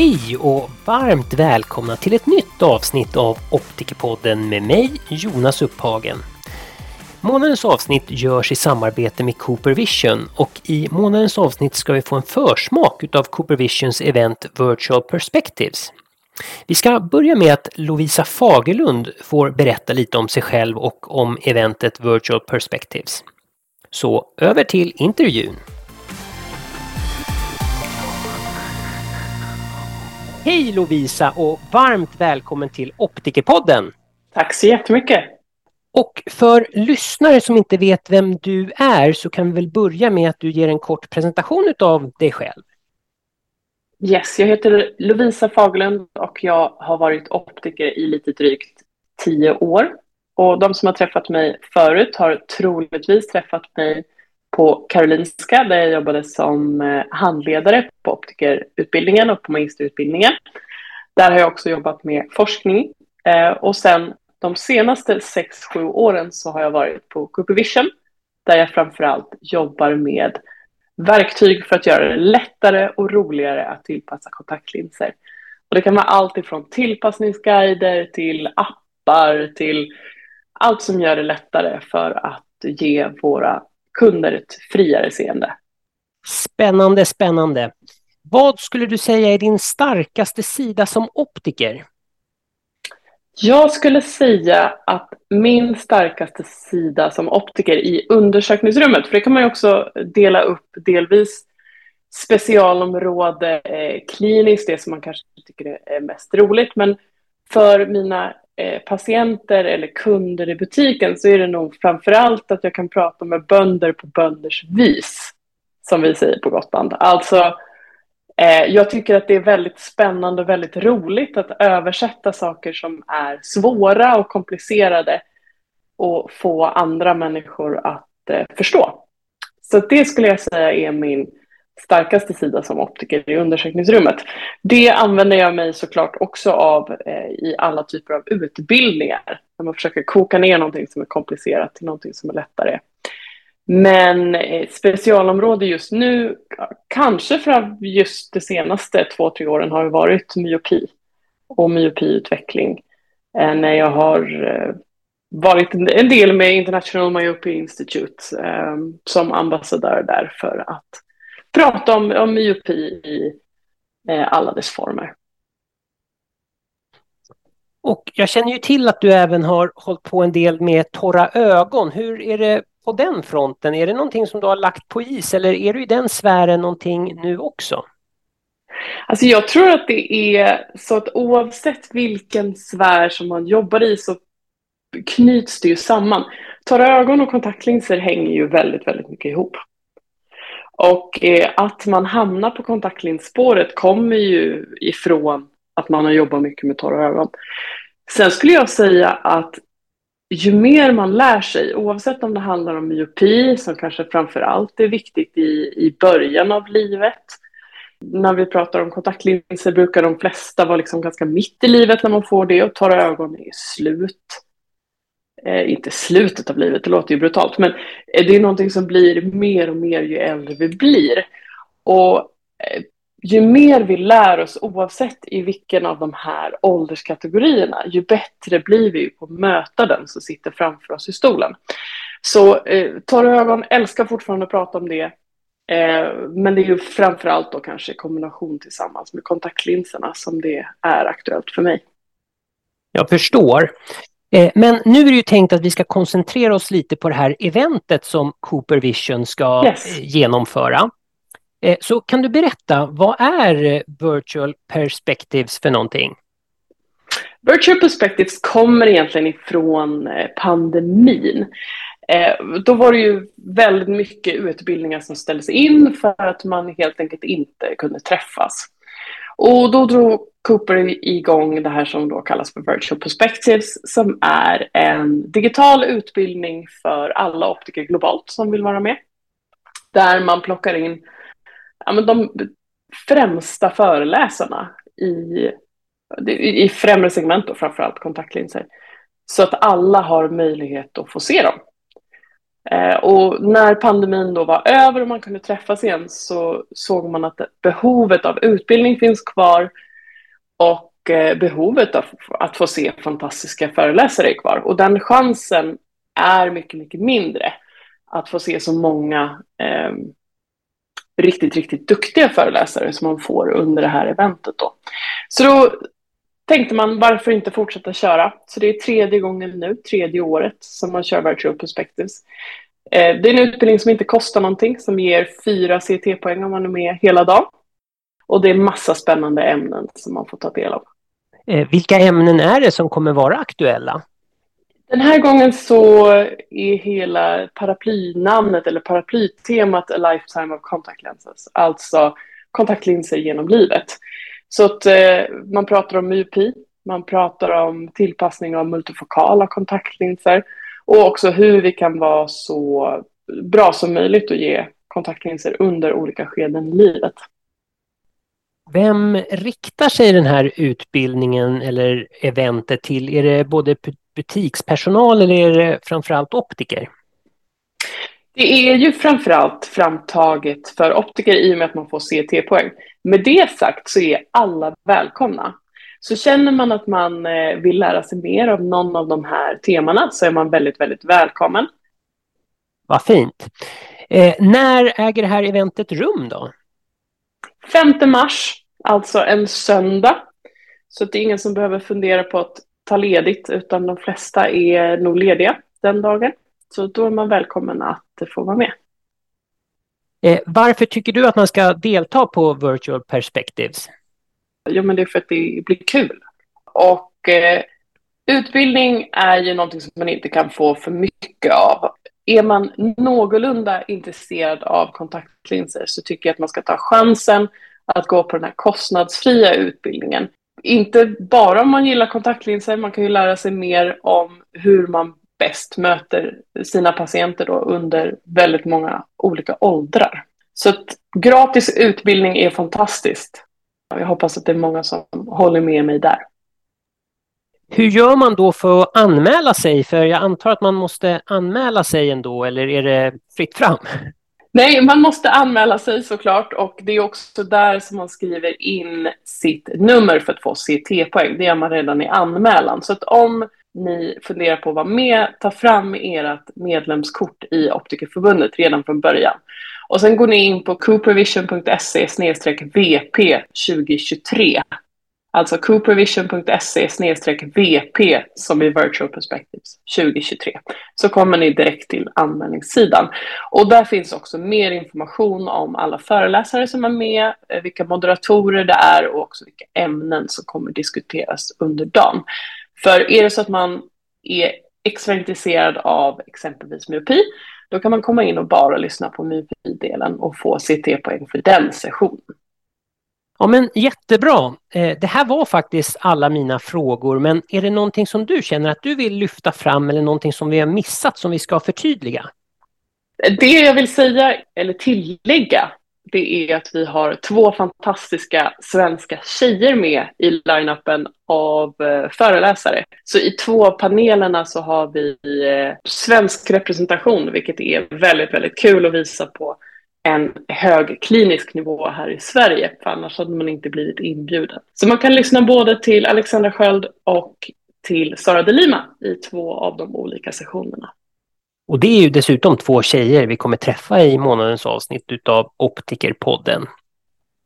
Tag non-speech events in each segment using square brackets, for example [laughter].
Hej och varmt välkomna till ett nytt avsnitt av Optikerpodden med mig, Jonas Upphagen. Månadens avsnitt görs i samarbete med Cooper Vision och i månadens avsnitt ska vi få en försmak utav Cooper Visions event Virtual Perspectives. Vi ska börja med att Lovisa Fagerlund får berätta lite om sig själv och om eventet Virtual Perspectives. Så över till intervjun. Hej Lovisa och varmt välkommen till Optikerpodden! Tack så jättemycket! Och för lyssnare som inte vet vem du är så kan vi väl börja med att du ger en kort presentation av dig själv. Yes, jag heter Lovisa Fagerlund och jag har varit optiker i lite drygt tio år. Och de som har träffat mig förut har troligtvis träffat mig på Karolinska där jag jobbade som eh, handledare på optikerutbildningen och på magisterutbildningen. Där har jag också jobbat med forskning eh, och sen de senaste sex sju åren så har jag varit på Cooper Vision där jag framförallt jobbar med verktyg för att göra det lättare och roligare att tillpassa kontaktlinser. Och det kan vara allt ifrån tillpassningsguider till appar till allt som gör det lättare för att ge våra kunder ett friare seende. Spännande, spännande. Vad skulle du säga är din starkaste sida som optiker? Jag skulle säga att min starkaste sida som optiker i undersökningsrummet, för det kan man ju också dela upp delvis specialområde eh, kliniskt, det som man kanske tycker är mest roligt, men för mina Eh, patienter eller kunder i butiken så är det nog framför allt att jag kan prata med bönder på bönders vis, som vi säger på Gotland. Alltså eh, jag tycker att det är väldigt spännande och väldigt roligt att översätta saker som är svåra och komplicerade och få andra människor att eh, förstå. Så det skulle jag säga är min starkaste sida som optiker i undersökningsrummet. Det använder jag mig såklart också av eh, i alla typer av utbildningar. När man försöker koka ner någonting som är komplicerat till någonting som är lättare. Men eh, specialområde just nu, kanske för just de senaste två, tre åren har det varit myopi och myopiutveckling. Eh, när jag har eh, varit en del med International Myopia Institute eh, som ambassadör där för att prata om, om myopi i alla dess former. Och jag känner ju till att du även har hållit på en del med torra ögon. Hur är det på den fronten? Är det någonting som du har lagt på is eller är du i den sfären någonting nu också? Alltså jag tror att det är så att oavsett vilken sfär som man jobbar i så knyts det ju samman. Torra ögon och kontaktlinser hänger ju väldigt, väldigt mycket ihop. Och eh, att man hamnar på kontaktlinsspåret kommer ju ifrån att man har jobbat mycket med torra ögon. Sen skulle jag säga att ju mer man lär sig, oavsett om det handlar om myopi, som kanske framför allt är viktigt i, i början av livet. När vi pratar om kontaktlinser brukar de flesta vara liksom ganska mitt i livet när man får det och torra ögon är slut. Eh, inte slutet av livet, det låter ju brutalt, men eh, det är någonting som blir mer och mer ju äldre vi blir. Och eh, ju mer vi lär oss, oavsett i vilken av de här ålderskategorierna, ju bättre blir vi på att möta den som sitter framför oss i stolen. Så eh, torra ögon, älskar fortfarande att prata om det. Eh, men det är ju framför allt då kanske i kombination tillsammans med kontaktlinserna som det är aktuellt för mig. Jag förstår. Eh, men nu är det ju tänkt att vi ska koncentrera oss lite på det här eventet som Cooper Vision ska yes. Eh, genomföra. Eh, så kan du berätta, vad är Virtual Perspectives för någonting? Virtual Perspectives kommer egentligen ifrån pandemin. Då var det ju väldigt mycket utbildningar som ställdes in för att man helt enkelt inte kunde träffas. Och då drog Cooper igång det här som då kallas för Virtual Perspectives som är en digital utbildning för alla optiker globalt som vill vara med. Där man plockar in ja, men de främsta föreläsarna i, i främre segment och framförallt kontaktlinser. Så att alla har möjlighet att få se dem. Eh, och när pandemin då var över och man kunde träffas igen så såg man att behovet av utbildning finns kvar och eh, behovet av att få se fantastiska föreläsare är kvar. Och den chansen är mycket, mycket mindre att få se så många eh, riktigt, riktigt duktiga föreläsare som man får under det här eventet. Då. Så då tänkte man varför inte fortsätta köra? Så det är tredje gången nu, tredje året som man kör Virtual Perspectives. Eh, det är en utbildning som inte kostar någonting, som ger fyra CT-poäng om man är med hela dagen. Och det är massa spännande ämnen som man får ta del av. Eh, vilka ämnen är det som kommer vara aktuella? Den här gången så är hela paraplynamnet eller paraplytemat A Lifetime of Contact Lenses, alltså kontaktlinser genom livet. Så att eh, man pratar om myopy, man pratar om tillpassning av multifokala kontaktlinser och också hur vi kan vara så bra som möjligt och ge kontaktlinser under olika skeden i livet. Vem riktar sig den här utbildningen eller eventet till? Är det både butikspersonal eller är det framförallt optiker? Det är ju framförallt framtaget för optiker i och med att man får CT-poäng. Med det sagt så är alla välkomna. Så känner man att man eh, vill lära sig mer av någon av de här temana så är man väldigt, väldigt välkommen. Vad fint. Eh, när äger det här eventet rum då? 5 mars, alltså en söndag. Så det är ingen som behöver fundera på att ta ledigt utan de flesta är nog lediga den dagen. Så då är man välkommen att få vara med. Eh, varför tycker du att man ska delta på Virtual Perspectives? Jo, men det är för att det blir kul. Och eh, utbildning är ju någonting som man inte kan få för mycket av. Är man någorlunda intresserad av kontaktlinser så tycker jag att man ska ta chansen att gå på den här kostnadsfria utbildningen. Inte bara om man gillar kontaktlinser, man kan ju lära sig mer om hur man bäst möter sina patienter då under väldigt många olika åldrar. Så att gratis utbildning är fantastiskt. Jag hoppas att det är många som håller med mig där. Hur gör man då för att anmäla sig? För jag antar att man måste anmäla sig ändå, eller är det fritt fram? Nej, man måste anmäla sig såklart och det är också där som man skriver in sitt nummer för att få CT-poäng. Det gör man redan i anmälan. Så att om ni funderar på att vara med, ta fram ert medlemskort i Optikerförbundet redan från början. Och sen går ni in på coopervision.se VP 2023. Alltså coopervision.se VP som är Virtual Perspectives 2023. Så kommer ni direkt till anmälningssidan. Och där finns också mer information om alla föreläsare som är med, eh, vilka moderatorer det är och också vilka ämnen som kommer diskuteras under dagen. För är det så att man är extra intresserad av exempelvis myopi, då kan man komma in och bara lyssna på myopi-delen och få CT-poäng för den sessionen. Ja men jättebra. Eh, det här var faktiskt alla mina frågor men är det någonting som du känner att du vill lyfta fram eller någonting som vi har missat som vi ska förtydliga? Det jag vill säga eller tillägga det är att vi har två fantastiska svenska tjejer med i line-upen av eh, föreläsare. Så i två av panelerna så har vi eh, svensk representation, vilket är väldigt, väldigt kul att visa på en hög klinisk nivå här i Sverige, för annars hade man inte blivit inbjuden. Så man kan lyssna både till Alexandra Sköld och till Sara de Lima i två av de olika sessionerna. Och det är ju dessutom två tjejer vi kommer träffa i månadens avsnitt utav Optikerpodden.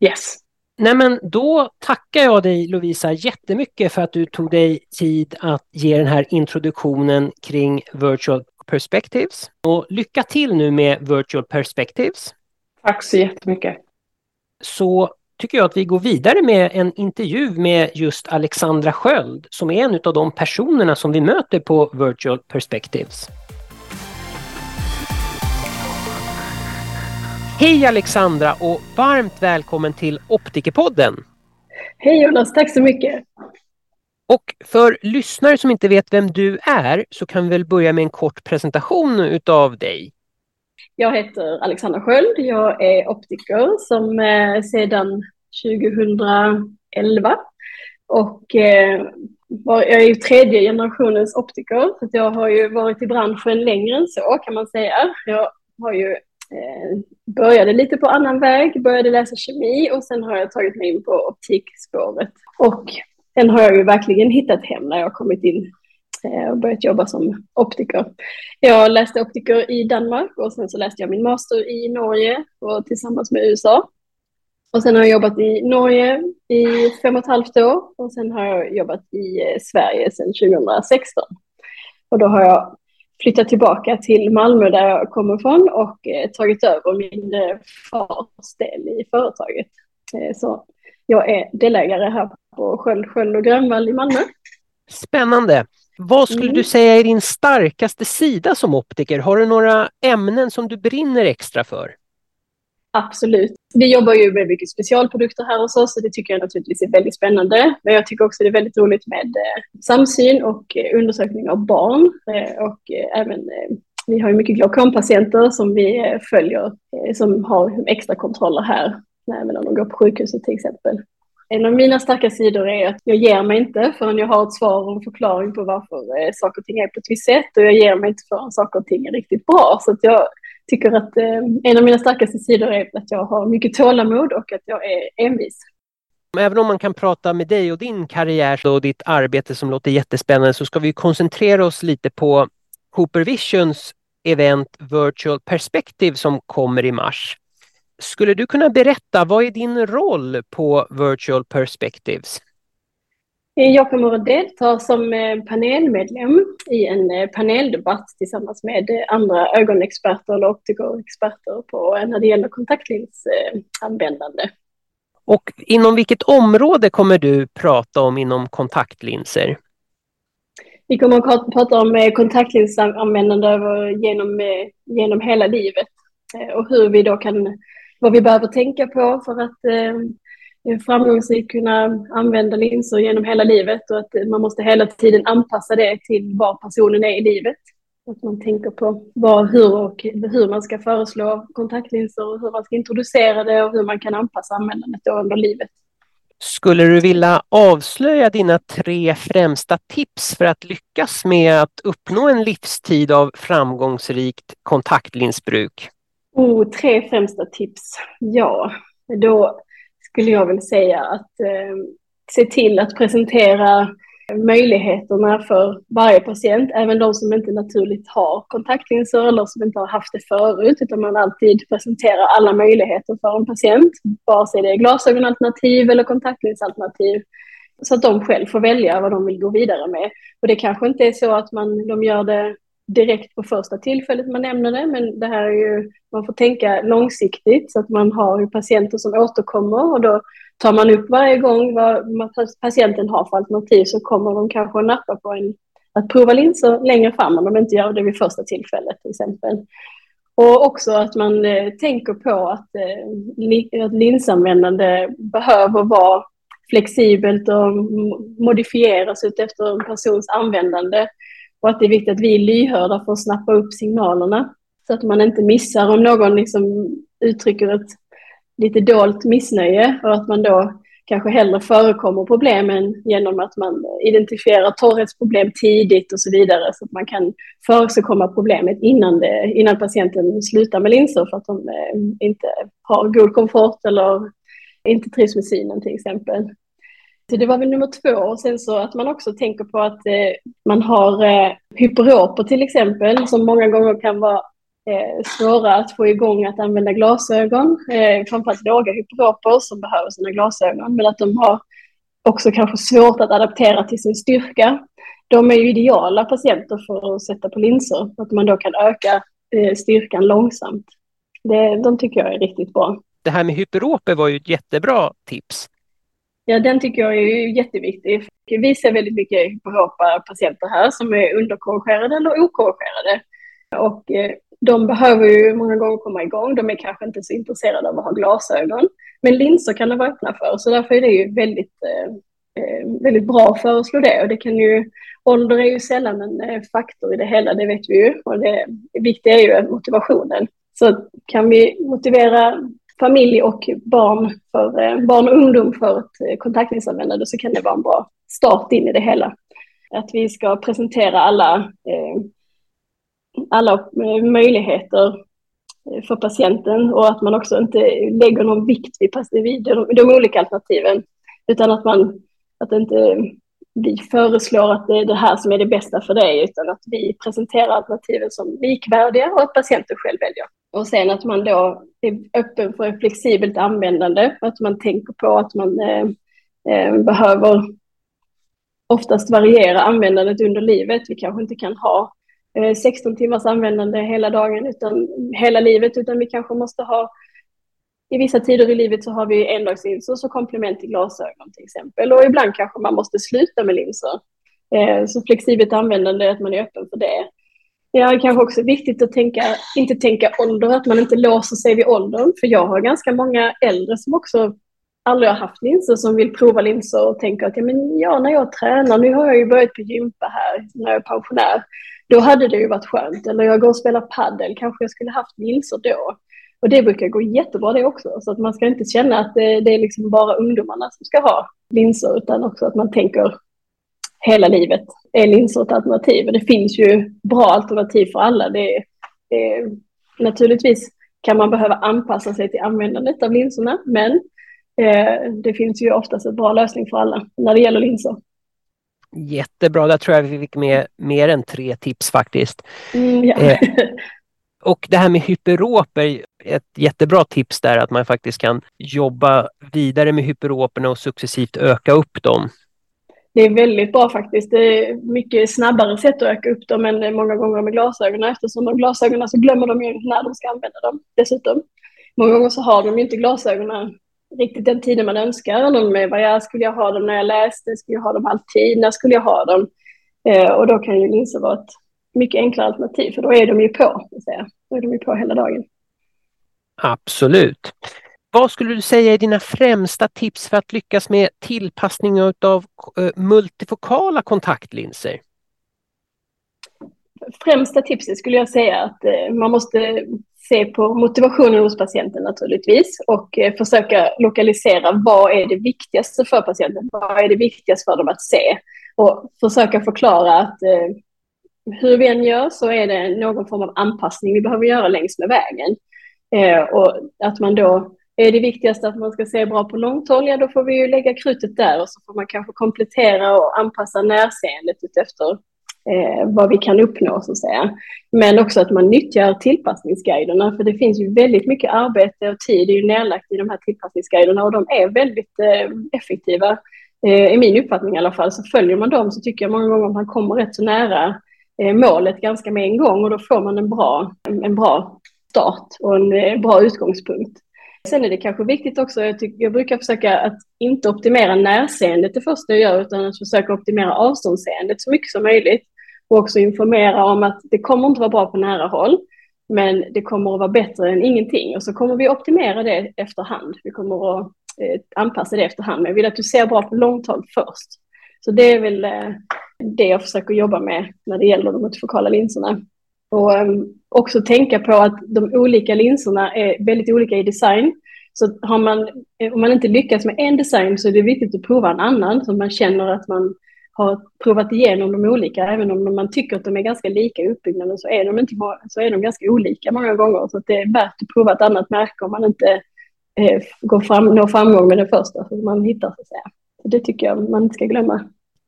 Yes. Nej men då tackar jag dig Lovisa jättemycket för att du tog dig tid att ge den här introduktionen kring Virtual Perspectives. Och lycka till nu med Virtual Perspectives. Tack så jättemycket. Så tycker jag att vi går vidare med en intervju med just Alexandra Sköld som är en av de personerna som vi möter på Virtual Perspectives. Hej Alexandra och varmt välkommen till Optikerpodden. Hej Jonas, tack så mycket. Och för lyssnare som inte vet vem du är så kan vi väl börja med en kort presentation utav dig. Jag heter Alexandra Sköld. Jag är optiker som eh, sedan 2011 och eh, jag är ju tredje generationens optiker, så jag har ju varit i branschen längre än så kan man säga. Jag har ju Eh, började lite på annan väg, började läsa kemi och sen har jag tagit mig in på optikspåret. Och sen har jag ju verkligen hittat hem när jag har kommit in eh, och börjat jobba som optiker. Jag läste optiker i Danmark och sen så läste jag min master i Norge och tillsammans med USA. Och sen har jag jobbat i Norge i fem och ett halvt år och sen har jag jobbat i eh, Sverige sedan 2016. Och då har jag flyttat tillbaka till Malmö där jag kommer ifrån och eh, tagit över min eh, fars del i företaget. Så jag är delägare här på Sköld, Sköld och Grönvall i Malmö. Spännande! Vad skulle mm. du säga är din starkaste sida som optiker? Har du några ämnen som du brinner extra för? Absolut. Vi jobbar ju med mycket specialprodukter här hos oss och det tycker jag naturligtvis är väldigt spännande. Men jag tycker också det är väldigt roligt med eh, samsyn och eh, undersökning av barn. Eh, och eh, även, eh, vi har ju mycket glaukompatienter som vi eh, följer som har extra kontroller här, även om de går på sjukhuset till exempel. En av mina starka sidor är att jag ger mig inte förrän jag har ett svar och en förklaring på varför saker och ting är på ett visst sätt och jag ger mig inte förrän saker och ting är riktigt bra. Så att jag tycker att eh, en av mina starkaste sidor är att jag har mycket tålamod och att jag är envis. Även om man kan prata med dig och din karriär och ditt arbete som låter jättespännande så ska vi koncentrera oss lite på Cooper Visions event Virtual Perspective som kommer i mars. Skulle du kunna berätta, vad är din roll på Virtual Perspectives? Jag kommer att delta som eh, panelmedlem i en eh, paneldebatt tillsammans med eh, andra ögonexperter eller optikerexperter på när det gäller kontaktlinsanvändande. Och inom vilket område kommer du prata om inom kontaktlinser? Vi kommer att prata om kontaktlinsanvändande genom, genom hela livet och hur vi då kan, vad vi behöver tänka på för att framgångsrikt kunna använda linser genom hela livet och att man måste hela tiden anpassa det till var personen är i livet. Att man tänker på vad, hur, och hur man ska föreslå kontaktlinser och hur man ska introducera det och hur man kan anpassa användandet under livet. Skulle du vilja avslöja dina tre främsta tips för att lyckas med att uppnå en livstid av framgångsrikt kontaktlinsbruk? Oh, tre främsta tips. Ja, då skulle jag vilja säga att eh, se till att presentera möjligheterna för varje patient, även de som inte naturligt har kontaktlinser eller som inte har haft det förut, utan man alltid presenterar alla möjligheter för en patient, vare sig det är glasögonalternativ eller kontaktlinsalternativ, så att de själv får välja vad de vill gå vidare med. Och det kanske inte är så att man, de gör det direkt på första tillfället man nämner det, men det här är ju, man får tänka långsiktigt så att man har patienter som återkommer och då tar man upp varje gång vad patienten har för alternativ så kommer de kanske att nappa på en, att prova linser längre fram om de inte gör det vid första tillfället till exempel. Och också att man eh, tänker på att, eh, att linsanvändande behöver vara flexibelt och modifieras utefter en persons användande. Och att det är viktigt att vi är lyhörda för att snappa upp signalerna. Så att man inte missar om någon liksom uttrycker ett lite dolt missnöje och att man då kanske hellre förekommer problemen genom att man identifierar torrhetsproblem tidigt och så vidare så att man kan förekomma problemet innan, det, innan patienten slutar med linser för att de eh, inte har god komfort eller inte trivs med synen till exempel. Så det var väl nummer två. Och sen så att man också tänker på att eh, man har eh, hyperoper till exempel som många gånger kan vara eh, svåra att få igång att använda glasögon. Eh, framförallt låga hyperoper som behöver sina glasögon. Men att de har också kanske svårt att adaptera till sin styrka. De är ju ideala patienter för att sätta på linser. Att man då kan öka eh, styrkan långsamt. Det, de tycker jag är riktigt bra. Det här med hyperoper var ju ett jättebra tips. Ja, den tycker jag är jätteviktig. Vi ser väldigt mycket hyperopa patienter här som är underkorrigerade eller okorrigerade. Och eh, de behöver ju många gånger komma igång. De är kanske inte så intresserade av att ha glasögon. Men linser kan de vara öppna för, så därför är det ju väldigt, eh, eh, väldigt bra att föreslå det. Och det kan ju, ålder är ju sällan en faktor i det hela, det vet vi ju. Och det viktiga är ju motivationen. Så kan vi motivera familj och barn, för, eh, barn och ungdom för ett eh, kontaktlinsanvändande så kan det vara en bra start in i det hela. Att vi ska presentera alla, eh, alla eh, möjligheter eh, för patienten och att man också inte lägger någon vikt vid, vid de, de olika alternativen utan att man att inte vi föreslår att det är det här som är det bästa för dig, utan att vi presenterar alternativen som likvärdiga och att patienten själv väljer. Och sen att man då är öppen för ett flexibelt användande, att man tänker på att man eh, eh, behöver oftast variera användandet under livet. Vi kanske inte kan ha eh, 16 timmars användande hela dagen, utan hela livet, utan vi kanske måste ha i vissa tider i livet så har vi endagslinser som komplement till glasögon till exempel. Och ibland kanske man måste sluta med linser. Eh, så flexibelt användande, att man är öppen för det. Ja, det är kanske också viktigt att tänka, inte tänka ålder, att man inte låser sig vid åldern. För jag har ganska många äldre som också aldrig har haft linser som vill prova linser och tänker att ja, men ja, när jag tränar, nu har jag ju börjat på gympa här när jag är pensionär, då hade det ju varit skönt. Eller jag går och spelar paddel, kanske jag skulle haft linser då. Och det brukar gå jättebra det också. Så att man ska inte känna att det, det är liksom bara ungdomarna som ska ha linser, utan också att man tänker hela livet. Är linser ett alternativ? Och det finns ju bra alternativ för alla. Det, det, naturligtvis kan man behöva anpassa sig till användandet av linserna, men eh, det finns ju oftast en bra lösning för alla när det gäller linser. Jättebra, där tror jag vi fick med mer än tre tips faktiskt. Mm, ja. eh, [laughs] och det här med hyperoper, ett jättebra tips där att man faktiskt kan jobba vidare med hyperoperna och successivt öka upp dem. Det är väldigt bra faktiskt. Det är mycket snabbare sätt att öka upp dem än många gånger med glasögonen eftersom med glasögonen så glömmer de ju när de ska använda dem dessutom. Många gånger så har de ju inte glasögonen riktigt den tiden man önskar. De är, vad jag, skulle jag ha dem när jag läste? Skulle jag ha dem alltid? När skulle jag ha dem? Eh, och då kan ju linser vara ett mycket enklare alternativ, för då är de ju på. Så säga. Då är de ju på hela dagen. Absolut. Vad skulle du säga är dina främsta tips för att lyckas med tillpassning av eh, multifokala kontaktlinser? Främsta tipset skulle jag säga att eh, man måste se på motivationen hos patienten naturligtvis och eh, försöka lokalisera vad är det viktigaste för patienten? Vad är det viktigaste för dem att se? Och försöka förklara att hur vi än gör så är det någon form av anpassning vi behöver göra längs med vägen. Och att man då är det viktigaste att man ska se bra på långt håll, ja då får vi ju lägga krutet där och så får man kanske komplettera och anpassa närseendet utefter eh, vad vi kan uppnå så att säga. Men också att man nyttjar tillpassningsguiderna för det finns ju väldigt mycket arbete och tid är ju nedlagt i de här tillpassningsguiderna och de är väldigt eh, effektiva. Eh, I min uppfattning i alla fall så följer man dem så tycker jag många gånger att man kommer rätt så nära eh, målet ganska med en gång och då får man en bra, en bra start och en eh, bra utgångspunkt. Sen är det kanske viktigt också, jag, tycker, jag brukar försöka att inte optimera närseendet det första jag gör, utan att försöka optimera avståndsseendet så mycket som möjligt. Och också informera om att det kommer inte vara bra på nära håll, men det kommer att vara bättre än ingenting. Och så kommer vi optimera det efterhand. Vi kommer att eh, anpassa det efterhand, men jag vill att du ser bra på långt håll först. Så det är väl eh, det jag försöker jobba med när det gäller de multifokala linserna. Och eh, också tänka på att de olika linserna är väldigt olika i design. Så har man, eh, om man inte lyckas med en design så är det viktigt att prova en annan så man känner att man har provat igenom de olika. Även om man tycker att de är ganska lika i uppbyggnaden så är de, inte, så är de ganska olika många gånger. Så det är värt att prova ett annat märke om man inte eh, går fram, når framgång med den första som man hittar. Så att säga. Det tycker jag man inte ska glömma.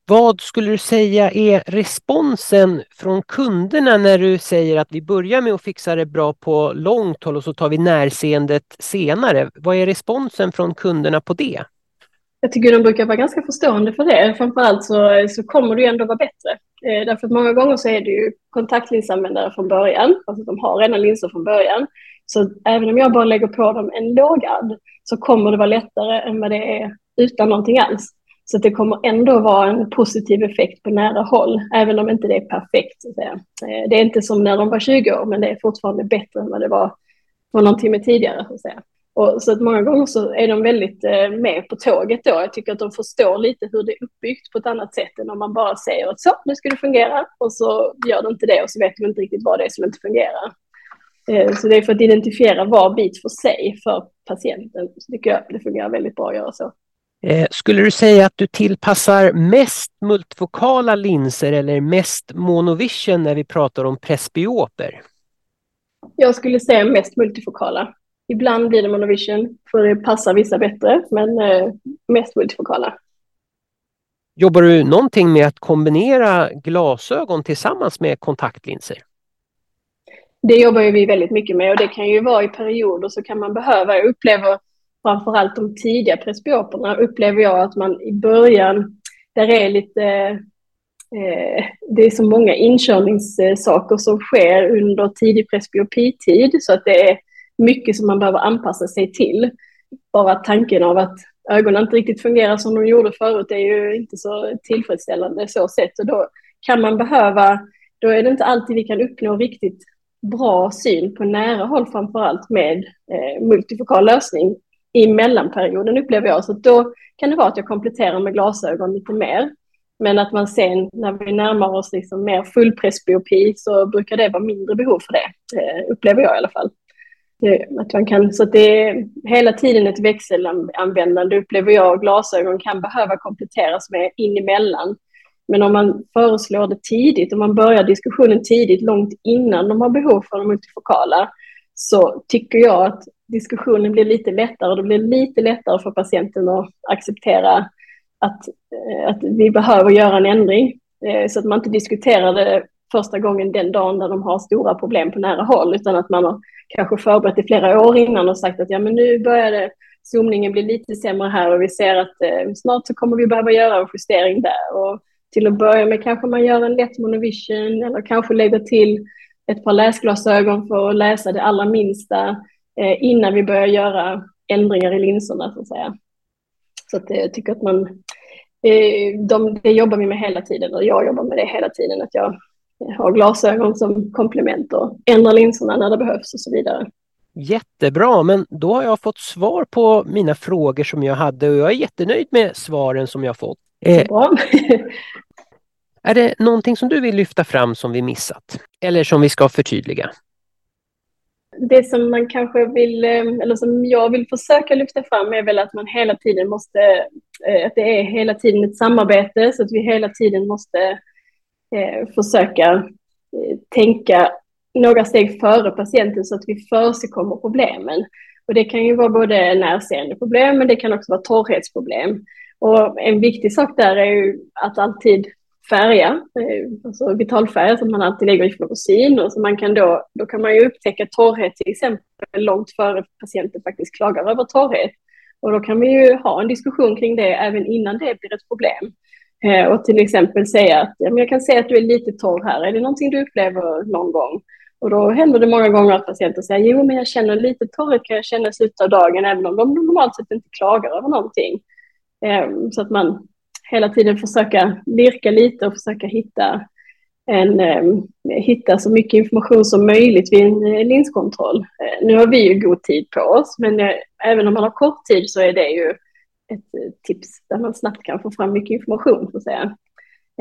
Vad skulle du säga är responsen från kunderna när du säger att vi börjar med att fixa det bra på långt håll och så tar vi närseendet senare? Vad är responsen från kunderna på det? Jag tycker de brukar vara ganska förstående för det. Framförallt så, så kommer det ju ändå vara bättre. Eh, därför att många gånger så är det ju kontaktlinsanvändare från början, alltså de har redan linser från början. Så även om jag bara lägger på dem en lågad så kommer det vara lättare än vad det är utan någonting alls. Så det kommer ändå vara en positiv effekt på nära håll, även om inte det är perfekt. Så att eh, det är inte som när de var 20 år, men det är fortfarande bättre än vad det var för någon timme tidigare. Så att säga. Och så att många gånger så är de väldigt eh, med på tåget då. Jag tycker att de förstår lite hur det är uppbyggt på ett annat sätt än om man bara säger att så, nu ska det fungera och så gör de inte det och så vet de inte riktigt vad det är som inte fungerar. Eh, så det är för att identifiera var bit för sig för patienten. Så tycker jag det fungerar väldigt bra att göra så. Eh, skulle du säga att du tillpassar mest multifokala linser eller mest monovision när vi pratar om presbyoper? Jag skulle säga mest multifokala. Ibland blir det monovision för det passar vissa bättre, men eh, mest multifokala. Jobbar du någonting med att kombinera glasögon tillsammans med kontaktlinser? Det jobbar vi väldigt mycket med och det kan ju vara i perioder så kan man behöva, jag upplever framförallt de tidiga presbyoperna upplever jag att man i början, där är lite, eh, det är så många inkörningssaker som sker under tidig presbyopitid så att det är mycket som man behöver anpassa sig till. Bara tanken av att ögonen inte riktigt fungerar som de gjorde förut är ju inte så tillfredsställande så sett och då kan man behöva, då är det inte alltid vi kan uppnå riktigt bra syn på nära håll framför allt med eh, multifokal lösning i mellanperioden upplever jag. Så då kan det vara att jag kompletterar med glasögon lite mer. Men att man sen när vi närmar oss liksom mer fullpressbiopi så brukar det vara mindre behov för det, eh, upplever jag i alla fall. Att man kan, så det är hela tiden ett växelanvändande upplever jag. Glasögon kan behöva kompletteras med in emellan. Men om man föreslår det tidigt, om man börjar diskussionen tidigt, långt innan de har behov för de multifokala, så tycker jag att diskussionen blir lite lättare det blir lite lättare för patienten att acceptera att, eh, att vi behöver göra en ändring. Eh, så att man inte diskuterar det första gången den dagen där de har stora problem på nära håll, utan att man har kanske förberett i flera år innan och sagt att ja, men nu börjar det, zoomningen bli lite sämre här och vi ser att eh, snart så kommer vi behöva göra en justering där. Och till att börja med kanske man gör en lätt monovision eller kanske lägger till ett par läsglasögon för att läsa det allra minsta eh, innan vi börjar göra ändringar i linserna så att säga. Så att eh, jag tycker att man, eh, de, det jobbar vi med hela tiden och jag jobbar med det hela tiden, att jag har glasögon som komplement och ändrar linserna när det behövs och så vidare. Jättebra, men då har jag fått svar på mina frågor som jag hade och jag är jättenöjd med svaren som jag fått. Bra. [laughs] är det någonting som du vill lyfta fram som vi missat? Eller som vi ska förtydliga? Det som man kanske vill, eh, eller som jag vill försöka lyfta fram är väl att man hela tiden måste, eh, att det är hela tiden ett samarbete så att vi hela tiden måste eh, försöka tänka några steg före patienten så att vi försigkommer problemen. Och det kan ju vara både närseende problem men det kan också vara torrhetsproblem. Och en viktig sak där är ju att alltid färga, eh, alltså vitalfärg som man alltid lägger i fluorosin och så man kan då, då kan man ju upptäcka torrhet till exempel långt före patienten faktiskt klagar över torrhet. Och då kan vi ju ha en diskussion kring det även innan det blir ett problem. Eh, och till exempel säga att ja, men jag kan se att du är lite torr här, är det någonting du upplever någon gång? Och då händer det många gånger att patienter säger jo men jag känner lite torrhet kan jag känna i slutet av dagen även om de normalt sett inte klagar över någonting. Ehm, så att man hela tiden försöka lirka lite och försöka hitta, en, ehm, hitta så mycket information som möjligt vid en eh, linskontroll. Eh, nu har vi ju god tid på oss, men eh, även om man har kort tid så är det ju ett eh, tips där man snabbt kan få fram mycket information. Så att, säga.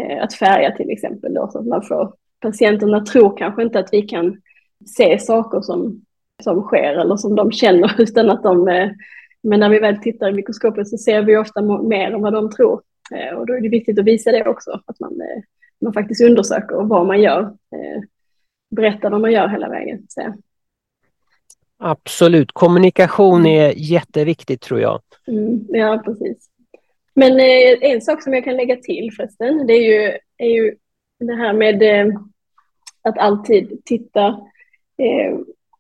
Eh, att färga till exempel, då, så att man får, patienterna tror kanske inte att vi kan se saker som, som sker eller som de känner, [laughs] utan att de eh, men när vi väl tittar i mikroskopet så ser vi ofta mer än vad de tror. Eh, och då är det viktigt att visa det också, att man, eh, man faktiskt undersöker vad man gör. Eh, berättar vad man gör hela vägen. Så. Absolut, kommunikation är jätteviktigt tror jag. Mm, ja, precis. Men en sak som jag kan lägga till förresten, det är ju, är ju det här med att alltid titta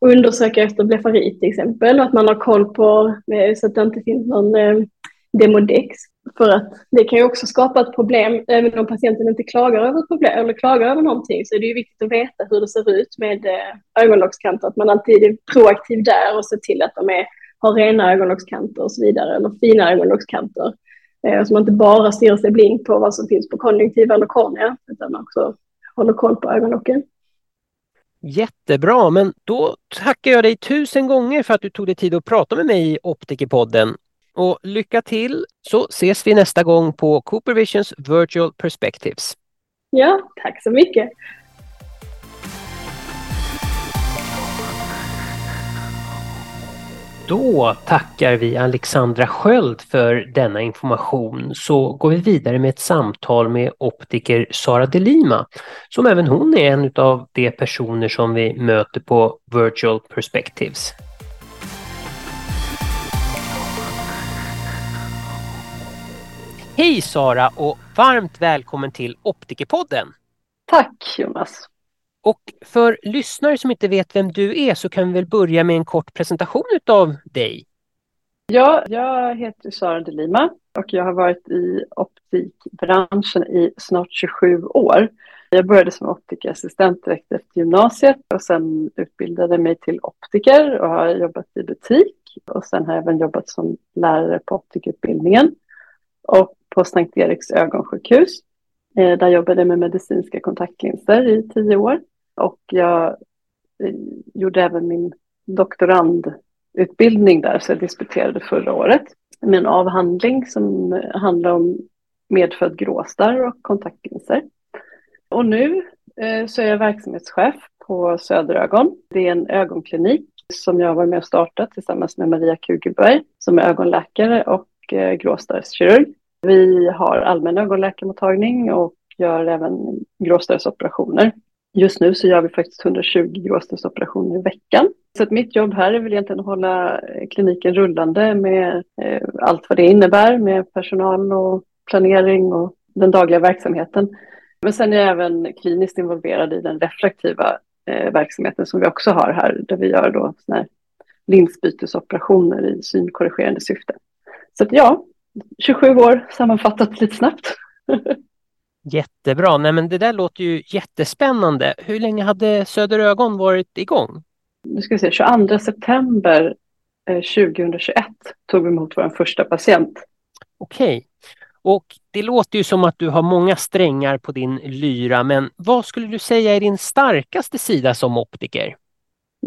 undersöka efter blefarit till exempel och att man har koll på så att det inte finns någon eh, demodex. För att det kan ju också skapa ett problem, även om patienten inte klagar över ett problem eller klagar över någonting så är det ju viktigt att veta hur det ser ut med eh, ögonlockskanter, att man alltid är proaktiv där och ser till att de är, har rena ögonlockskanter och så vidare, eller fina ögonlockskanter. Eh, så man inte bara stirrar sig blind på vad som finns på konjunktiva eller kornea, utan man också håller koll på ögonlocken. Jättebra, men då tackar jag dig tusen gånger för att du tog dig tid att prata med mig i Optikerpodden. Och lycka till så ses vi nästa gång på Cooper Visions Virtual Perspectives. Ja, tack så mycket. Då tackar vi Alexandra Sköld för denna information så går vi vidare med ett samtal med optiker Sara Delima som även hon är en av de personer som vi möter på Virtual Perspectives. Hej Sara och varmt välkommen till Optikerpodden! Tack Jonas! Och för lyssnare som inte vet vem du är så kan vi väl börja med en kort presentation av dig. Ja, jag heter Sara de Lima och jag har varit i optikbranschen i snart 27 år. Jag började som optikerassistent direkt efter gymnasiet och sen utbildade mig till optiker och har jobbat i butik och sen har jag även jobbat som lärare på optikutbildningen och på Sankt Eriks ögonsjukhus. Eh, där jobbade jag med medicinska kontaktlinser i tio år och jag eh, gjorde även min doktorandutbildning där, så jag disputerade förra året med en avhandling som handlar om medfödd gråstarr och kontaktlinser. Och nu eh, så är jag verksamhetschef på Söderögon. Det är en ögonklinik som jag var med och startat tillsammans med Maria Kugelberg som är ögonläkare och gråstarrskirurg. Vi har allmän ögonläkarmottagning och gör även gråstarrsoperationer. Just nu så gör vi faktiskt 120 gråstarrsoperationer i veckan. Så att mitt jobb här är väl egentligen att hålla eh, kliniken rullande med eh, allt vad det innebär med personal och planering och den dagliga verksamheten. Men sen är jag även kliniskt involverad i den refraktiva eh, verksamheten som vi också har här, där vi gör då såna här linsbytesoperationer i synkorrigerande syfte. Så att ja, 27 år sammanfattat lite snabbt. Jättebra. Nej, men det där låter ju jättespännande. Hur länge hade Söderögon varit igång? Nu ska vi se, 22 september 2021 eh, tog vi emot vår första patient. Okej. Och det låter ju som att du har många strängar på din lyra, men vad skulle du säga är din starkaste sida som optiker?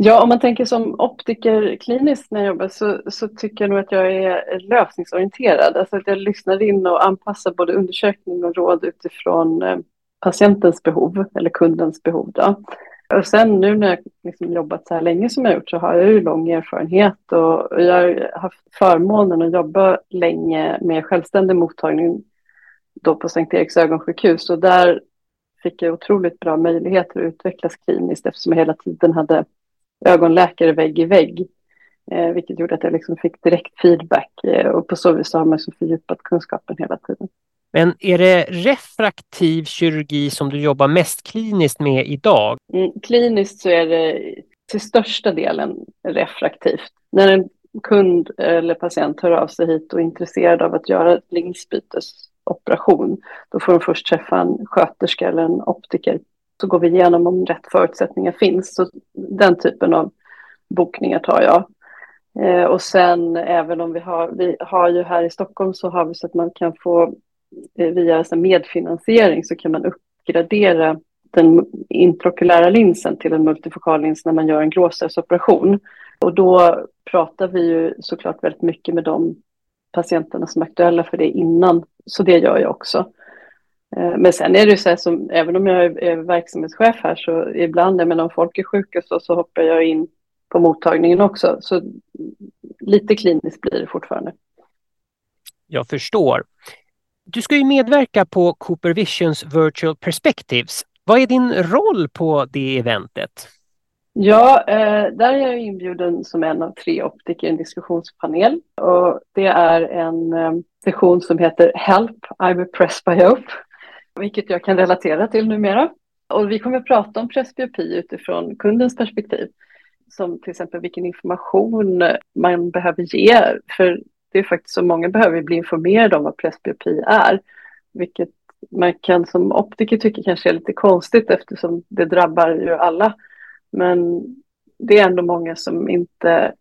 Ja, om man tänker som optiker kliniskt när jag jobbar så, så tycker jag nog att jag är lösningsorienterad. Alltså att jag lyssnar in och anpassar både undersökning och råd utifrån eh, patientens behov eller kundens behov. Då. Och sen nu när jag liksom jobbat så här länge som jag gjort så har jag ju lång erfarenhet och jag har haft förmånen att jobba länge med självständig mottagning då på Sankt Eriks ögonsjukhus och där fick jag otroligt bra möjligheter att utvecklas kliniskt eftersom jag hela tiden hade ögonläkare vägg i vägg. Eh, vilket gjorde att jag liksom fick direkt feedback eh, och på så vis har man så fördjupat kunskapen hela tiden. Men är det refraktiv kirurgi som du jobbar mest kliniskt med idag? Mm, kliniskt så är det till största delen refraktivt. När en kund eller patient hör av sig hit och är intresserad av att göra linsbytesoperation, då får de först träffa en sköterska eller en optiker så går vi igenom om rätt förutsättningar finns. Så den typen av bokningar tar jag. Eh, och sen även om vi har, vi har ju här i Stockholm så har vi så att man kan få eh, via medfinansiering så kan man uppgradera den intraokulära linsen till en multifokal lins när man gör en gråstarrsoperation. Och då pratar vi ju såklart väldigt mycket med de patienterna som är aktuella för det innan. Så det gör jag också. Eh, men sen är det så här som, även om jag är verksamhetschef här så ibland, men om folk är sjuka så, så hoppar jag in på mottagningen också. Så lite kliniskt blir det fortfarande. Jag förstår. Du ska ju medverka på Cooper Visions Virtual Perspectives. Vad är din roll på det eventet? Ja, eh, där är jag inbjuden som en av tre optiker i en diskussionspanel. Och det är en eh, session som heter Help, I'm a presbyope vilket jag kan relatera till numera. Och vi kommer att prata om presbyopi utifrån kundens perspektiv. Som till exempel vilken information man behöver ge. För det är faktiskt så många behöver bli informerade om vad presbyopi är. Vilket man kan som optiker tycka kanske är lite konstigt eftersom det drabbar ju alla. Men det är ändå många som inte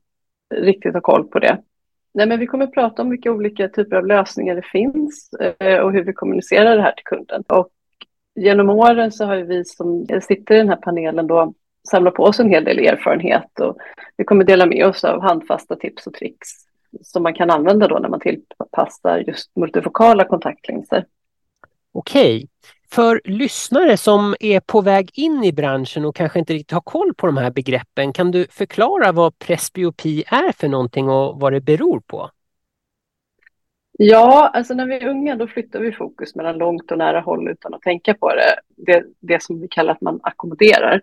riktigt har koll på det. Nej, men vi kommer att prata om vilka olika typer av lösningar det finns eh, och hur vi kommunicerar det här till kunden. Och genom åren så har vi som sitter i den här panelen då samlat på oss en hel del erfarenhet och vi kommer dela med oss av handfasta tips och tricks som man kan använda då när man tillpassar just multifokala kontaktlinser. Okej. För lyssnare som är på väg in i branschen och kanske inte riktigt har koll på de här begreppen, kan du förklara vad presbyopi är för någonting och vad det beror på? Ja, alltså när vi är unga då flyttar vi fokus mellan långt och nära håll utan att tänka på det. Det, det som vi kallar att man ackommoderar.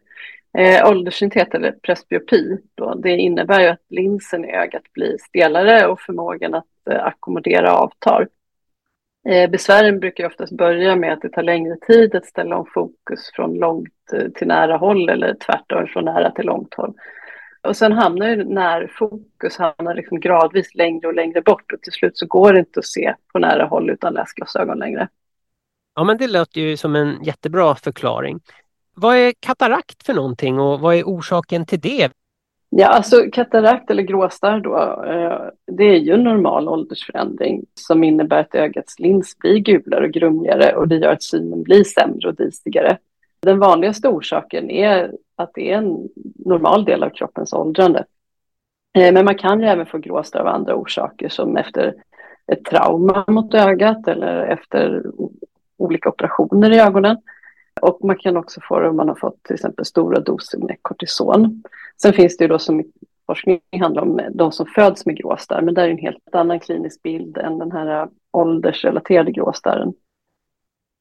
Eh, ålderssynthet eller presbyopi, då, det innebär ju att linsen i ögat blir stelare och förmågan att eh, ackommodera avtar. Eh, besvären brukar oftast börja med att det tar längre tid att ställa om fokus från långt eh, till nära håll eller tvärtom från nära till långt håll. Och sen hamnar ju närfokus hamnar liksom gradvis längre och längre bort och till slut så går det inte att se på nära håll utan läsglasögon längre. Ja, men det låter ju som en jättebra förklaring. Vad är katarakt för någonting och vad är orsaken till det? Ja, alltså katarakt eller gråstarr då, eh, det är ju en normal åldersförändring som innebär att ögats lins blir gulare och grumligare och det gör att synen blir sämre och disigare. Den vanligaste orsaken är att det är en normal del av kroppens åldrande. Eh, men man kan ju även få gråstarr av andra orsaker som efter ett trauma mot ögat eller efter olika operationer i ögonen. Och man kan också få det om man har fått till exempel stora doser med kortison. Sen finns det ju då som forskning handlar om de som föds med gråstarr, men det är en helt annan klinisk bild än den här åldersrelaterade gråstarren.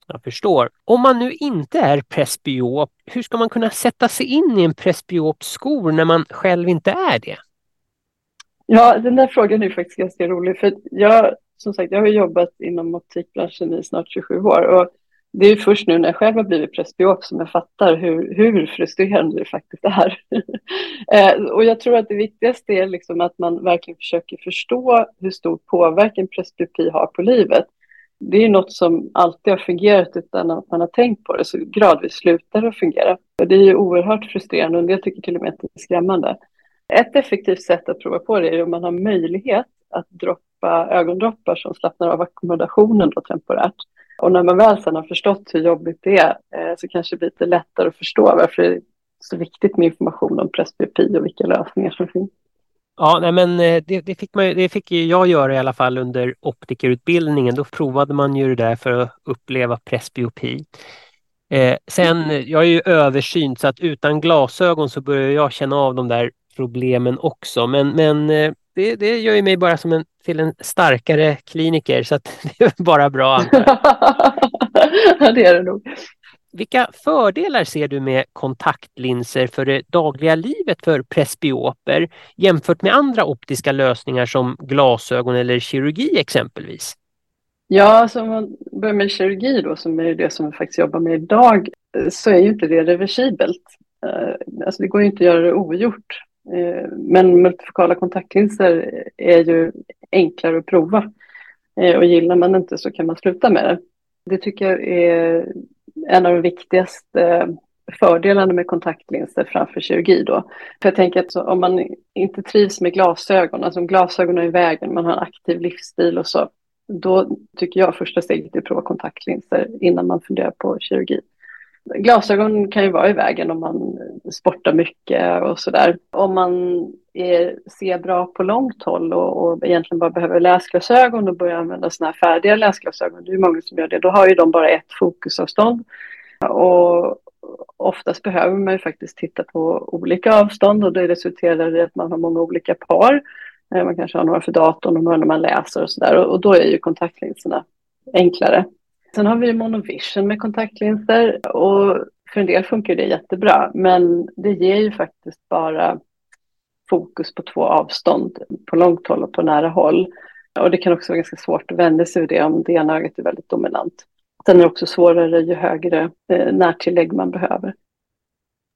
Jag förstår. Om man nu inte är presbyop, hur ska man kunna sätta sig in i en presbyops skor när man själv inte är det? Ja, den där frågan är faktiskt ganska rolig, för jag, som sagt, jag har jobbat inom optikbranschen i snart 27 år och det är först nu när jag själv har blivit presbyop som jag fattar hur, hur frustrerande det faktiskt är. [laughs] Eh, och jag tror att det viktigaste är liksom att man verkligen försöker förstå hur stor påverkan presbyopi har på livet. Det är något som alltid har fungerat utan att man har tänkt på det, så gradvis slutar det att fungera. Och det är ju oerhört frustrerande och en del tycker till och med att det är skrämmande. Ett effektivt sätt att prova på det är om man har möjlighet att droppa ögondroppar som slappnar av ackommodationen då temporärt. Och när man väl sedan har förstått hur jobbigt det är eh, så kanske det blir lite lättare att förstå varför det är så viktigt med information om presbyopi och vilka lösningar som finns. Ja, nej, men eh, det, det, fick man, det fick jag göra i alla fall under optikerutbildningen. Då provade man ju det där för att uppleva presbyopi. Eh, sen, eh, jag är ju översynt så att utan glasögon så börjar jag känna av de där problemen också. Men, men eh, det, det gör ju mig bara som en, till en starkare kliniker så [laughs] det är bara bra. [laughs] ja, det är det nog. Vilka fördelar ser du med kontaktlinser för det dagliga livet för presbyoper jämfört med andra optiska lösningar som glasögon eller kirurgi exempelvis? Ja, så om man börjar med kirurgi då, som är det som vi faktiskt jobbar med idag, så är ju inte det reversibelt. Eh, alltså det går ju inte att göra det ogjort. Eh, men multifokala kontaktlinser är ju enklare att prova. Eh, och gillar man inte så kan man sluta med det. Det tycker jag är en av de viktigaste eh, fördelarna med kontaktlinser framför kirurgi då. För jag tänker att om man inte trivs med glasögon, alltså om glasögonen är i vägen, man har en aktiv livsstil och så, då tycker jag första steget är att prova kontaktlinser innan man funderar på kirurgi. Glasögon kan ju vara i vägen om man sportar mycket och sådär. Om man är, ser bra på långt håll och, och egentligen bara behöver läsglasögon och börjar använda sådana här färdiga läsglasögon, det är många som gör det, då har ju de bara ett fokusavstånd. Och oftast behöver man ju faktiskt titta på olika avstånd och det resulterar i att man har många olika par. Eh, man kanske har några för datorn och några när man läser och sådär och då är ju kontaktlinserna enklare. Sen har vi monovision med kontaktlinser och för en del funkar det jättebra, men det ger ju faktiskt bara fokus på två avstånd, på långt håll och på nära håll. Och det kan också vara ganska svårt att vända sig ur det om det ena ögat är väldigt dominant. Sen är det också svårare ju högre eh, närtillägg man behöver.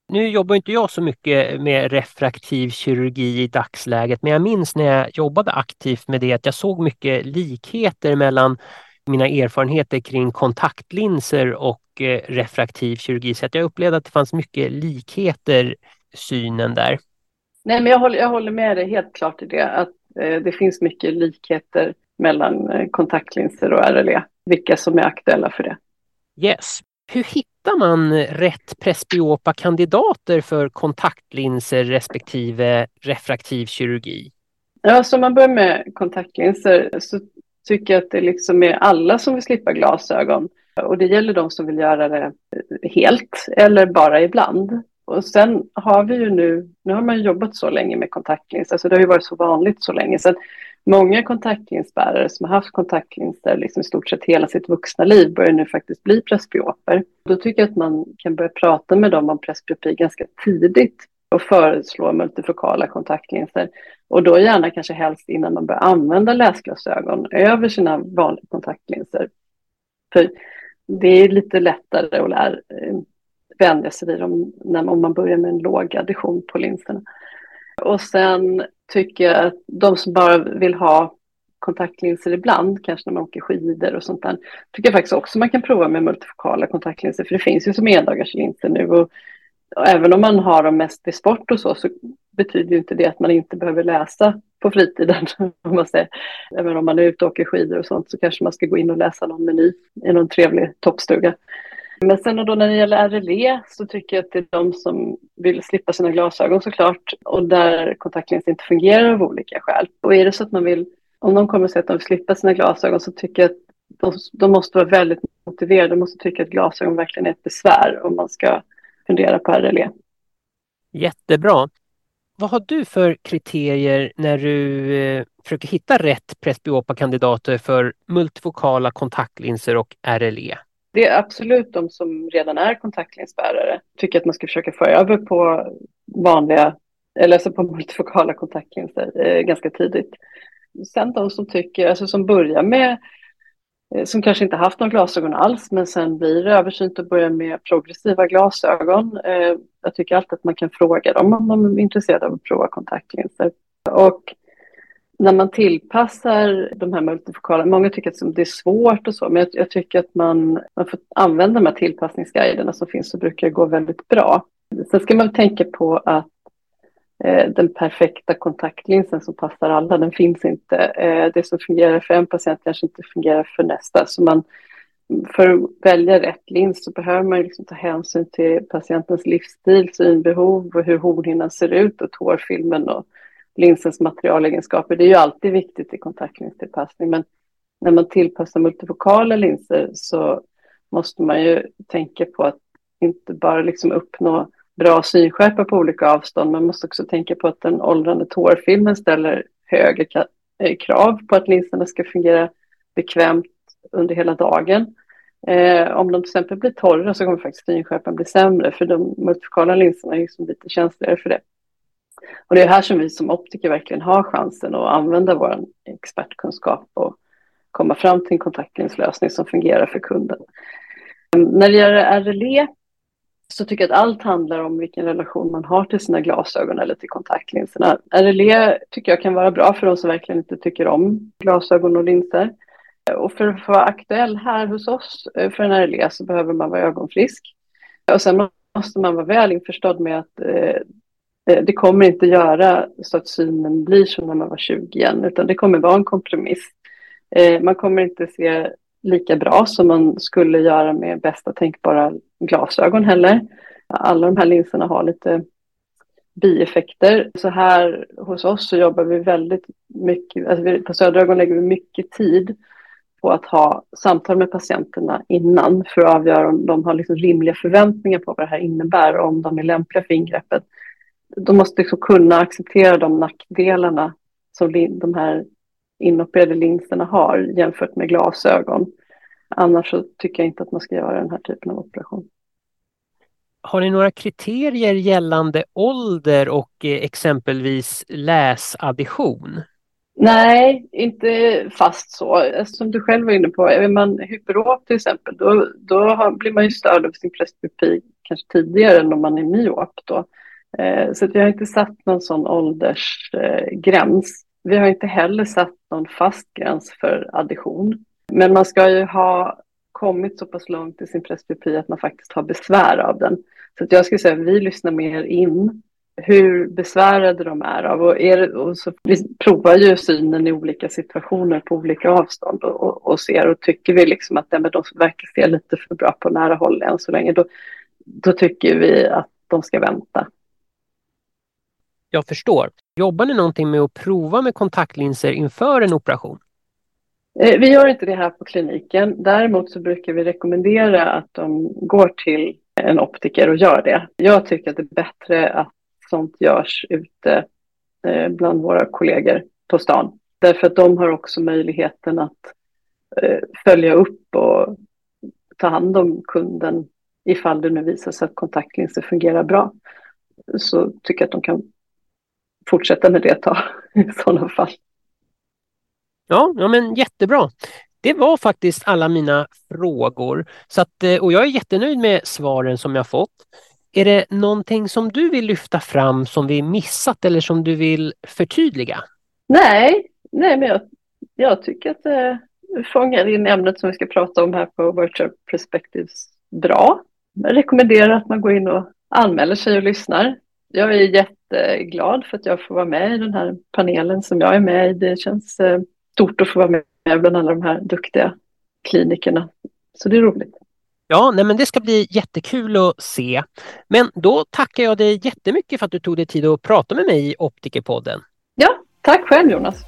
Nu jobbar inte jag så mycket med refraktiv kirurgi i dagsläget, men jag minns när jag jobbade aktivt med det att jag såg mycket likheter mellan mina erfarenheter kring kontaktlinser och eh, refraktiv kirurgi. Så att jag upplevde att det fanns mycket likheter synen där. Nej, men jag håller, jag håller med dig helt klart i det, att eh, det finns mycket likheter mellan eh, kontaktlinser och RLE, vilka som är aktuella för det. Yes. Hur hittar man rätt presbyopa kandidater för kontaktlinser respektive refraktiv kirurgi? Ja, så om man börjar med kontaktlinser så tycker att det liksom är alla som vill slippa glasögon. Och det gäller de som vill göra det helt eller bara ibland. Och sen har vi ju nu, nu har man jobbat så länge med kontaktlinser, alltså det har ju varit så vanligt så länge. Så många kontaktlinsbärare som har haft kontaktlinser liksom i stort sett hela sitt vuxna liv börjar nu faktiskt bli presbyoper. Då tycker jag att man kan börja prata med dem om presbyopi ganska tidigt och föreslå multifokala kontaktlinser. Och då gärna kanske helst innan man börjar använda läsglasögon över sina vanliga kontaktlinser. För det är lite lättare att lära, eh, vänja sig vid dem när, om man börjar med en låg addition på linserna. Och sen tycker jag att de som bara vill ha kontaktlinser ibland, kanske när man åker skidor och sånt där, tycker jag faktiskt också man kan prova med multifokala kontaktlinser, för det finns ju som endagarslinser nu och, och även om man har dem mest i sport och så, så betyder ju inte det att man inte behöver läsa på fritiden. [laughs] Om man säger. Även om man är ute och åker skidor och sånt så kanske man ska gå in och läsa någon meny i någon trevlig toppstuga. Men sen då när det gäller RLE så tycker jag att det är de som vill slippa sina glasögon såklart och där kontaktlinser inte fungerar av olika skäl. Och är det så att man vill, om de kommer och säger att de vill slippa sina glasögon så tycker jag att de, de måste vara väldigt motiverade, de måste tycka att glasögon verkligen är ett besvär om man ska fundera på RLE. Jättebra. Vad har du för kriterier när du eh, försöker hitta rätt presbyopa-kandidater för multifokala kontaktlinser och RLE? Det är absolut de som redan är kontaktlinsbärare. Tycker att man ska försöka få över på vanliga, eller alltså på [laughs] multifokala kontaktlinser eh, ganska tidigt. Sen de som tycker, alltså som börjar med eh, Eh, som kanske inte haft några glasögon alls, men sen blir det översynt och börjar med progressiva glasögon. Eh, jag tycker alltid att man kan fråga dem om de är intresserade av att prova kontaktlinser. Och när man tillpassar de här multifokala, många tycker att det är svårt och så, men jag, jag tycker att man, man får använda de här tillpassningsguiderna som finns så brukar det gå väldigt bra. Sen ska man tänka på att Eh, den perfekta kontaktlinsen som passar alla, den finns inte. Eh, det som fungerar för en patient kanske inte fungerar för nästa. Så man, för att välja rätt lins så behöver man liksom ta hänsyn till patientens livsstil, synbehov och hur hornhinnan ser ut och tårfilmen och linsens materialegenskaper. Det är ju alltid viktigt i kontaktlinstillpassning, men när man tillpassar multifokala linser så måste man ju tänka på att inte bara liksom uppnå bra synskärpa på olika avstånd, man måste också tänka på att den åldrande tårfilmen ställer högre eh, krav på att linserna ska fungera bekvämt under hela dagen. Eh, om de till exempel blir torra så kommer faktiskt synskärpan bli sämre, för de multifokala linserna är liksom lite känsligare för det. Och det är här som vi som optiker verkligen har chansen att använda vår expertkunskap och komma fram till en kontaktlinslösning som fungerar för kunden. När det gäller RLE så tycker jag att allt handlar om vilken relation man har till sina glasögon eller till kontaktlinserna. RLE tycker jag kan vara bra för de som verkligen inte tycker om glasögon och linser. Och för att vara aktuell här hos oss eh, för en RLE så behöver man vara ögonfrisk. Och sen måste man vara väl införstådd med att Eh, eh det kommer inte göra så att synen blir som när man var 20 igen, utan det kommer vara en kompromiss. Eh, man kommer inte se lika bra som man skulle göra med bästa tänkbara glasögon heller. Alla de här linserna har lite bieffekter. Så här hos oss så jobbar vi väldigt mycket, alltså på Söderögon lägger vi mycket tid på att ha samtal med patienterna innan för att avgöra om de har liksom rimliga förväntningar på vad det här innebär och om de är lämpliga för ingreppet de måste liksom kunna acceptera de nackdelarna som de här inopererade linserna har jämfört med glasögon. Annars så tycker jag inte att man ska göra den här typen av operation. Har ni några kriterier gällande ålder och eh, exempelvis läsaddition? Nej, inte fast så. Som du själv var inne på, är man hyperop till exempel, då, då blir man ju störd av sin presbyopi kanske tidigare än om man är myop. Då. Eh, så vi har inte satt någon sån åldersgräns. Vi har inte heller satt någon fast gräns för addition. Men man ska ju ha kommit så pass långt i sin presbyopi att man faktiskt har besvär av den. Så att jag skulle säga att vi lyssnar mer in hur besvärade de är av. Och, är det, och så vi provar ju synen i olika situationer på olika avstånd och, och, och ser och tycker vi liksom att ja, de verkar se lite för bra på nära håll än så länge, då, då tycker vi att de ska vänta jag förstår. Jobbar ni någonting med att prova med kontaktlinser inför en operation? Eh, vi gör inte det här på kliniken. Däremot så brukar vi rekommendera att de går till en optiker och gör det. Jag tycker att det är bättre att sånt görs ute eh, bland våra kollegor på stan. Därför att de har också möjligheten att eh, följa upp och ta hand om kunden ifall det nu visar sig att kontaktlinser fungerar bra. Så tycker jag att de kan fortsätta med det ett tag [laughs] i sådana fall. Ja, ja men jättebra. Det var faktiskt alla mina frågor. Så att, eh, och jag är jättenöjd med svaren som jag fått. Är det någonting som du vill lyfta fram som vi missat eller som du vill förtydliga? Nej, nej men jag, jag tycker att det fångar in ämnet som vi ska prata om här på Virtual Perspectives bra. Jag rekommenderar att man går in och anmäler sig och lyssnar. Jag är jätteglad för att jag får vara med i den här panelen som jag är med i. Det känns eh, stort att få vara med bland alla de här duktiga klinikerna. Så det är roligt. Ja, nej men det ska bli jättekul att se. Men då tackar jag dig jättemycket för att du tog dig tid att prata med mig i Optikerpodden. Ja, tack själv Jonas.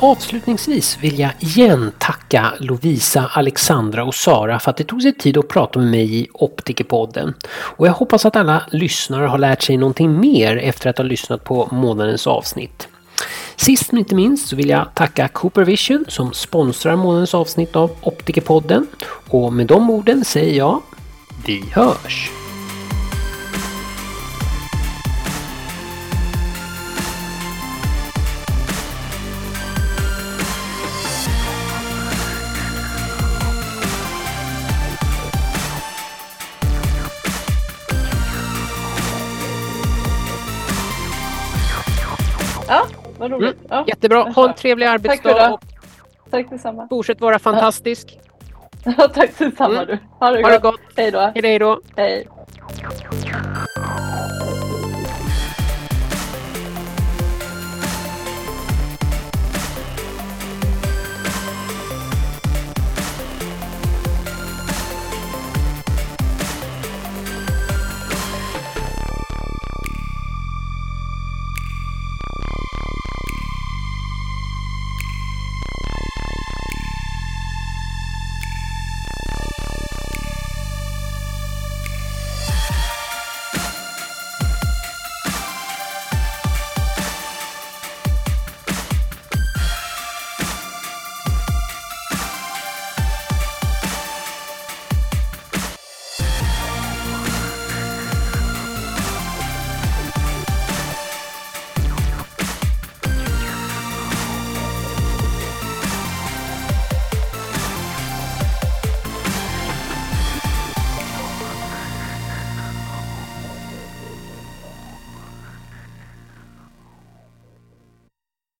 Avslutningsvis vill jag igen tacka Lovisa, Alexandra och Sara för att det tog sig tid att prata med mig i Optikerpodden. Och jag hoppas att alla lyssnare har lärt sig någonting mer efter att ha lyssnat på månadens avsnitt. Sist men inte minst så vill jag tacka Cooper Vision som sponsrar månadens avsnitt av Optikerpodden. Och med de orden säger jag, vi hörs! Ja, vad roligt. Mm. Ja. Jättebra. Ha en trevlig arbetsdag. Och tack detsamma. Fortsätt vara fantastisk. Ja, [laughs] tack detsamma mm. du. Ha det, ha det gott. Hej då. Hej då. Hej.